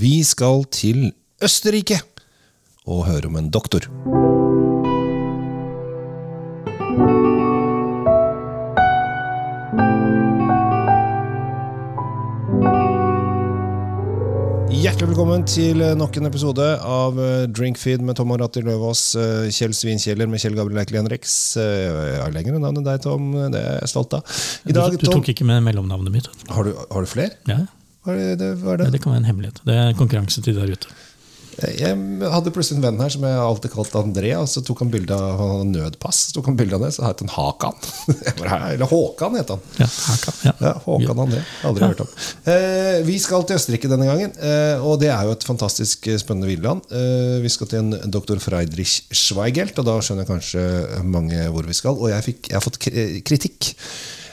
Vi skal til Østerrike og høre om en doktor. Hjertelig velkommen til nok en episode av eh, Drinkfeed med Tom og Ratti Løvaas. eh, Kjell Svinkjeller med Kjell Gabriel Eikel Henriks. Eh, Jeg har lengre navn enn deg, Tom. Det er jeg stolt av. I dag, du, du tok ikke med mellomnavnet mitt. har du, har du flere? Ja, Hva er det? Hva er ja, det? det kan være en hemmelighet. Det er konkurranse til der ute. Jeg hadde plutselig en venn her som jeg alltid kalte André. Og så tok han bilde av han hadde nødpass. Så tok han bilde av det, så het han Hakan. Eller Håkan het han. Ja, Hakan, kan, ja. Ja, Håkan André. Aldri hørt om. Eh, vi skal til Østerrike denne gangen, eh, og det er jo et fantastisk eh, spennende villland. Eh, vi skal til en doktor Freidrich Schweigelt, og da skjønner kanskje mange hvor vi skal. Og jeg, fikk, jeg har fått kritikk.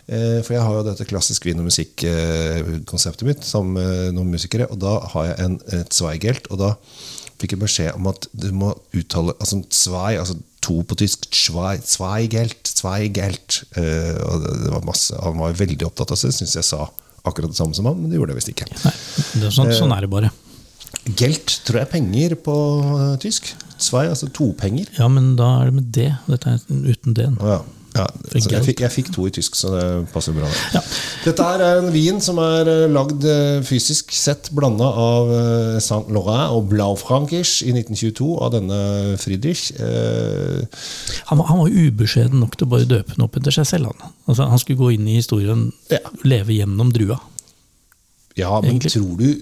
Eh, For jeg har jo dette klassisk vin- og musikkonseptet mitt sammen med noen musikere. Og da har jeg en, et Zweigelt, og da fikk jeg beskjed om at du må uttale altså Zwei, altså to på tysk. Zwei, Zweigelt, Zweigelt. Eh, og det, var masse, Han var veldig opptatt av det. Syns jeg sa akkurat det samme som han, men det gjorde jeg visst ikke. Nei, det er sånn, sånn er det bare. Gelt tror jeg er penger på eh, tysk. Zwei, altså topenger. Ja, men da er det med det. Dette er uten D-en. Ja. Ja, altså, jeg, fikk, jeg fikk to i tysk, så det passer bra. Ja. Dette er en vin som er eh, lagd eh, fysisk sett blanda av eh, Saint Laurent og Blaufrankisch i 1922 av denne Friedrich. Eh, Han, han var ubeskjeden nok til å bare døpe den opp etter seg selv. Han, altså, han skulle gå inn i historien, Ja. leve gjennom drua. ja, men Egentlig. tror du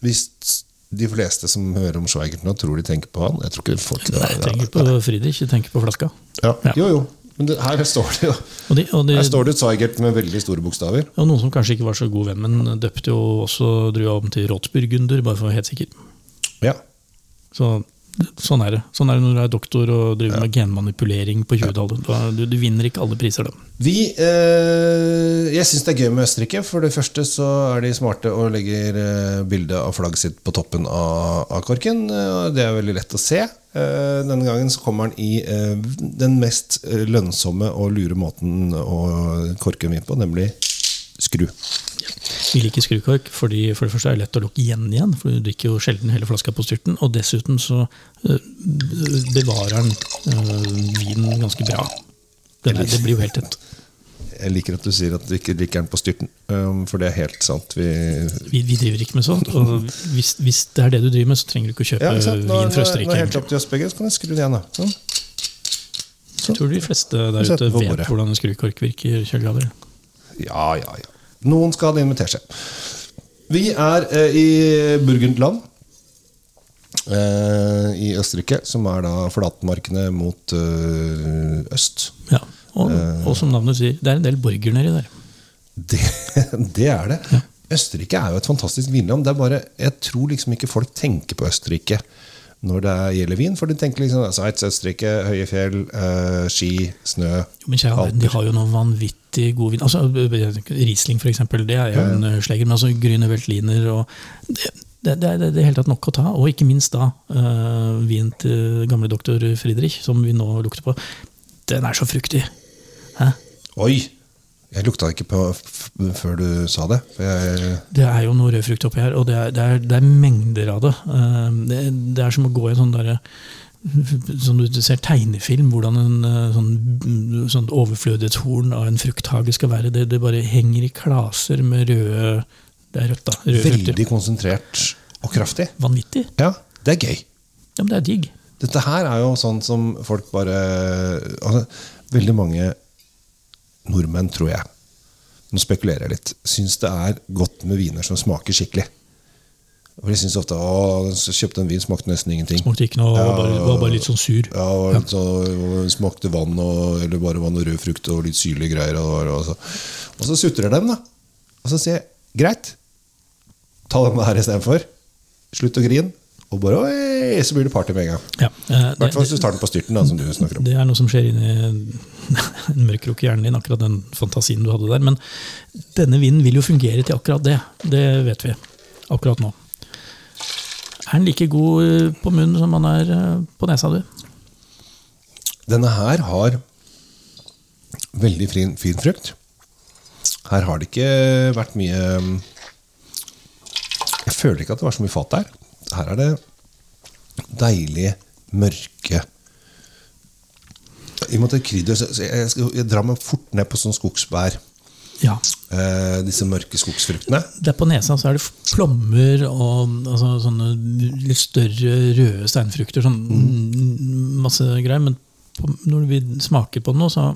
Hvis de fleste som hører om Schweigert nå, tror de tenker på han? Jeg tror ikke folk Nei, jeg tenker på Friedrich, jeg tenker på flaska. ja. Ja. Jo, jo. Men det, her står det jo Og, de, og, de, Her står det Zeigert med veldig store bokstaver. og noen som kanskje ikke var så god venn, men døpte jo også drua om til Rotsburgunder, bare for å være helt sikker. Ja. Så, sånn er det. Sånn er det når du er doktor og driver med genmanipulering på 20-tallet. Du, du vinner ikke alle priser, da. Vi, eh, jeg syns det er gøy med Østerrike. For det første så er de smarte og legger bildet av flagget sitt på toppen av, av korken. eh, det er veldig lett å se. Eh, denne gangen så kommer den i eh, den mest eh, lønnsomme og lure måten å korke en vin på, nemlig skru. Vi liker skrukork fordi for det første er det lett å lukke igjen igjen, for du drikker jo sjelden hele flaska på styrten. Og dessuten så bevarer den vinen ganske bra. Er, det blir jo helt tett. Jeg liker at du sier at du ikke drikker den på styrten, um, for det er helt sant. Vi, Vi, vi driver ikke med sånt. Og hvis, hvis det er det du driver med, så trenger du ikke å kjøpe ja, ikke? Nå, vin fra nå, nå er det helt Østerrike. opp til oss begge, så kan jeg skru det igjen. da Sånn. Jeg tror de fleste der ute vet hvordan en skrukork virker. Kjell Gabriel. Ja, ja, ja. Noen skal ha det inn med. Vi er eh, i Burgundland. Eh, I Østerrike, som er da flatmarkene mot eh, øst. Ja. Og, Eh. og som navnet sier, det er en del borger nedi der. Det, det er det. Østerrike er jo et fantastisk vinland. Det er bare, jeg tror liksom ikke folk tenker på Østerrike når det er- gjelder vin. For de tenker liksom Sveits, Østerrike, høye fjell, eh, ski, snø. Jo, men kjære de har jo noe vanvittig god vin. Altså, Riesling, eksempel, det er jo en uh, sleger. Men altså Grüne Veltliner og det, det, det, det er helt tatt nok å ta. Og ikke minst da uh, vin til gamle doktor Friedrich, som vi nå lukter på. Den er så fruktig. Hæ? Oi! Jeg lukta ikke på før du sa det. Jeg, Det er jo noe rød frukt oppi her, og det er, det er, det er mengder av det. Uh, det. Det er som å gå i en sånn derre Sånn du ser tegnefilm, hvordan en uh, sånn, sånn overflødighetshorn av en frukthage skal være. Det, det bare henger i klaser med røde Det er rødt, da. Røde frukter. veldig konsentrert og kraftig. Vanvittig. Ja, det er gøy. Ja, men det er digg. Dette her er jo sånn som folk bare altså, Veldig mange nordmenn, tror jeg, nå spekulerer jeg litt, syns det er godt med viner som smaker skikkelig. For de syns ofte å, så kjøpte en vin, smakte nesten ingenting. Smakte ikke noe, var bare, var bare litt sånn sur. Ja, og litt så, og smakte vann, og, eller bare vann og rød frukt og litt syrlige greier. Og, og, så, og så sutrer dem, da. Og så sier jeg greit, ta den her istedenfor. Slutt å grine. Og bare oi, så blir det party med en gang. Ja, eh, I hvert fall hvis du tar den på styrten, da, som du snakker om. Det er noe som skjer inni en mørk krok i hjernen din, akkurat den fantasien du hadde der. Men denne vinen vil jo fungere til akkurat det. Det vet vi akkurat nå. Er den like god eh, på munnen som han er eh, på nesa, du? Denne her har veldig fin, fin frukt. Her har det ikke vært mye um, Jeg føler ikke at det var så mye fat der. Her er det deilig mørke I og med at det er krydder, så jeg, skal, jeg drar meg fort ned på sånn skogsbær. Ja. Eh, disse mørke skogsfruktene. Der på nesa så er det plommer og altså, sånne litt større røde steinfrukter. Sånn mm, masse greier. Men på, når vi smaker på den nå, så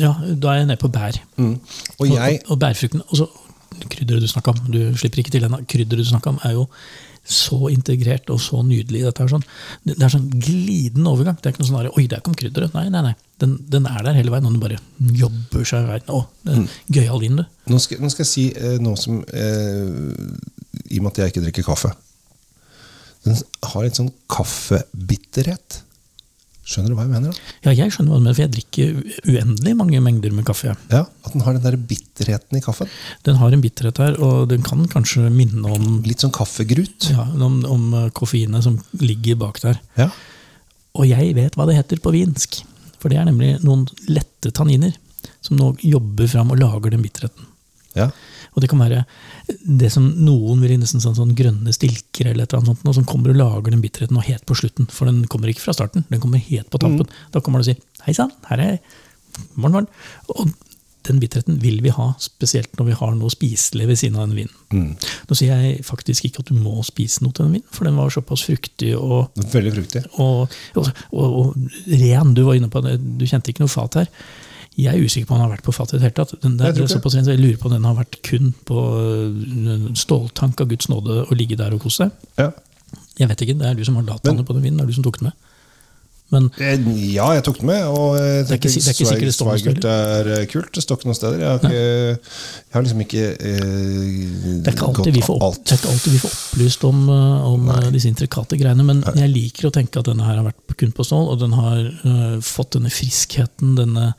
ja, da er jeg nede på bær. Mm. Og jeg og, og bærfruktene. Og så krydderet du snakka om, du slipper ikke til ennå. Krydderet du snakka om, er jo så integrert og så nydelig. Dette er sånn, det er sånn glidende overgang. Det er ikke noe sånn Oi, der kom krydderet. Nei, nei, nei. Den, den er der hele veien. Og den bare jobber seg i veien. Å, det er gøyal vin, du. Nå skal, nå skal jeg si eh, noe som eh, I og med at jeg ikke drikker kaffe. Den har litt sånn kaffebitterhet. Skjønner du hva jeg mener? da? Ja, jeg skjønner hva du mener, for jeg drikker uendelig mange mengder med kaffe. Ja, At den har den der bitterheten i kaffen. Den har en bitterhet her, og den kan kanskje minne om, Litt sånn kaffegrut. ja, om, om eh, koffeinet som ligger bak der. Ja. Og jeg vet hva det heter på vinsk. For det er nemlig noen lette tanniner som nå jobber fram og lager den bitterheten. ja. Og det kan være det som noen vil nesten sånn, sånn grønne stilker eller et eller annet sånt, som kommer og lager den bitterheten og helt på slutten. For den kommer ikke fra starten, den kommer helt på tampen. Da kommer du og sier 'hei sann, her er jeg'. Morgen, morgen. Og den bitterheten vil vi ha, spesielt når vi har noe spiselig ved siden av den vinen. Nå sier jeg faktisk ikke at du må spise noe til den vinen, for den var såpass fruktig og Veldig fruktig. og, og, og, og ren. Du var inne på det, du kjente ikke noe fat her. Jeg er usikker på om han har vært på Fattig i det hele tatt. Den der, Jeg såpass jeg lurer på om den har vært kun på øh, ståltank av Guds nåde å ligge der og kose seg. Ja. Jeg vet ikke, det er du som har dataene Men- på den vinen. Det er du som tok den med. Men Eh, ja, jeg tok den med. Og jeg Det er ikke det er ikke sikkert det står noe sted, er eh, kult. Det står ikke noen steder. Jeg har, ikke, jeg har liksom ikke eh, det er ikke alltid, vi får, opp, alltid vi får opplyst om, øh, om øh, disse intrikate greiene. Men jeg liker å tenke at denne her har vært kun på stål, og den har uh, fått denne friskheten, denne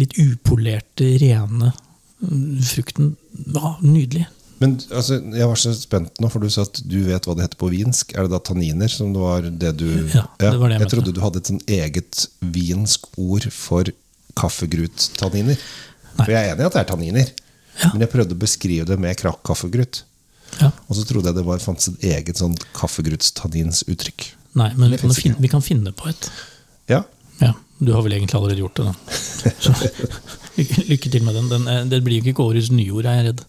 litt upolerte, rene øh, frukten. Ja, nydelig. Men altså, jeg var så spent nå, for du sa at du vet hva det heter på vinsk. Er det da tanniner som det var det du Ja, det var det jeg jeg trodde du hadde et sånn eget vinsk ord for kaffegruttanniner. For jeg er enig i at det er tanniner, Ja. men jeg prøvde å beskrive det med krakk kaffegrutt. Ja. Og så trodde jeg det var, fantes et eget sånn kaffegrutstanninsuttrykk. Nei, men vi kan, finne, vi kan finne på et. Ja. Ja, Du har vel egentlig allerede gjort det, da. Så, lykke, til med den. den er- det blir jo ikke årets nyord, er jeg redd.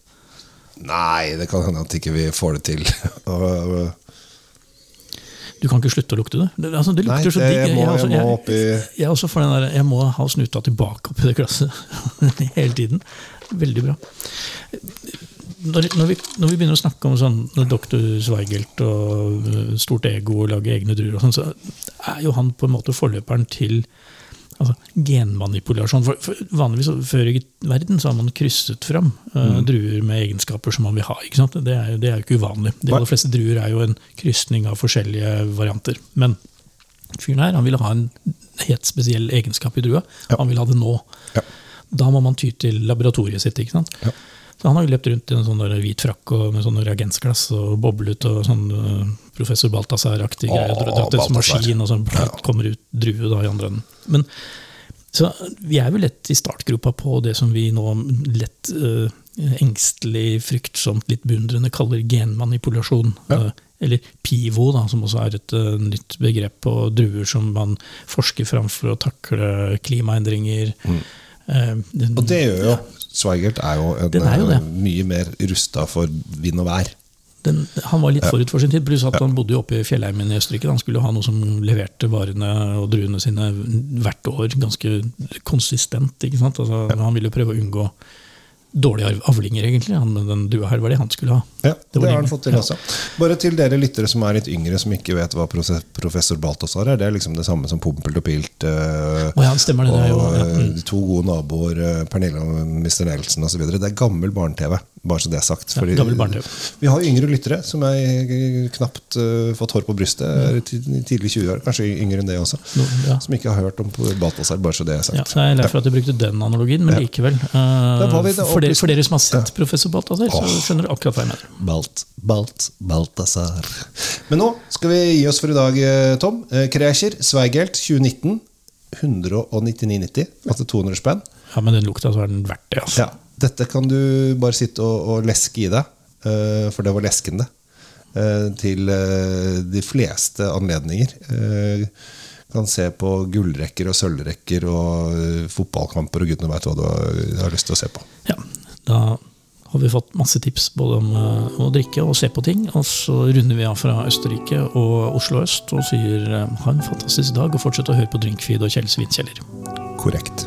Nei, det kan hende at ikke vi får det til. Du kan ikke slutte å lukte det. det, altså, det Nei, det, så digg. jeg må- jeg oppi- jeg også den der, jeg må ha snuta tilbake oppi det glasset hele tiden. Veldig bra. Når, når, vi, når vi begynner å snakke om sånn doktor Zweigelt og øh, stort ego og lage egne druer, og sånn, så er jo han på en måte forløperen til altså, genmanipulasjon. For, for vanligvis før i verden så har man krysset fram uh, Mm. druer med egenskaper som man vil ha. Det er, det er jo ikke uvanlig. De aller fleste druer er jo en krysning av forskjellige varianter. Men fyren her han ville ha en helt spesiell egenskap i drua. Ja. Han vil ha det nå. Ja. Da må man ty til laboratoriet sitt. ikke sant? Ja. Så han har løpt rundt i en sånn hvit frakk og med sånne reagensglass og boblet og sånn uh, professor Balthazar-aktig greie. Dra- Dratt en maskin, og sånn Ja. kommer ut drue da i andre enden. Men så vi er jo lett i startgropa på det som vi nå lett uh, engstelig, fryktsomt, litt beundrende kaller genmanipulasjon. Ja. Uh, eller pivo, da, som også er et uh, nytt begrep på druer som man forsker fram for å takle klimaendringer. Uh, den- Mm. Og det gjør jo Sveigert er jo, en, er jo eh, mye mer rusta for vind og vær. den, han var litt forut for sin tid, pluss at han bodde jo oppe i fjellheimen i Østerrike. Han skulle ha noe som leverte varene og druene sine hvert år ganske konsistent. Altså, Han ville prøve å unngå dårlige avlinger, egentlig. Han, den dua her var det han skulle ha. Ja, det, det har han fått til Ja. også. Bare til dere lyttere som er litt yngre, som ikke vet hva professor Balthazar er. Det er liksom det samme som Pompelt og Pilt. eh, oh, ja, stemmer og det jo- ja, eh, mm. de to gode naboer, eh, Pernille og Mr. Nelson osv. Det er gammel barne-TV, bare så det er sagt. Fordi vi har yngre lyttere som er eh, knapt eh, fått hår på brystet. Tidlig 20 år, kanskje yngre enn det også. No, ja. Som ikke har hørt om Balthazar, bare så det er sagt. Jeg er lei for at du brukte den analogien, men likevel. Da var vi eh, det for, for dere som har sett professor Balthazar, så skjønner du akkurat hva jeg mener. Balt, Balt, Balthazar. Men nå skal vi gi oss for i dag, eh, Tom. Kreischer, Sveigelt, 2019. 199,90. Altså 200 spenn. Ja, Men den lukta, så er den verdt det. altså. Ja. Dette kan du bare sitte og, og leske i deg, eh, for det var leskende. eh, til eh, de fleste anledninger. Eh, kan se på gullrekker og sølvrekker og eh, fotballkamper, og gudene veit hva du har lyst til å se på. Da har vi fått masse tips både om eh, å drikke og se på ting. Og så runder vi av fra Østerrike og Oslo øst og sier eh, ha en fantastisk dag, og fortsett å høre på Drinkfeed og Kjells vinkjeller. Korrekt.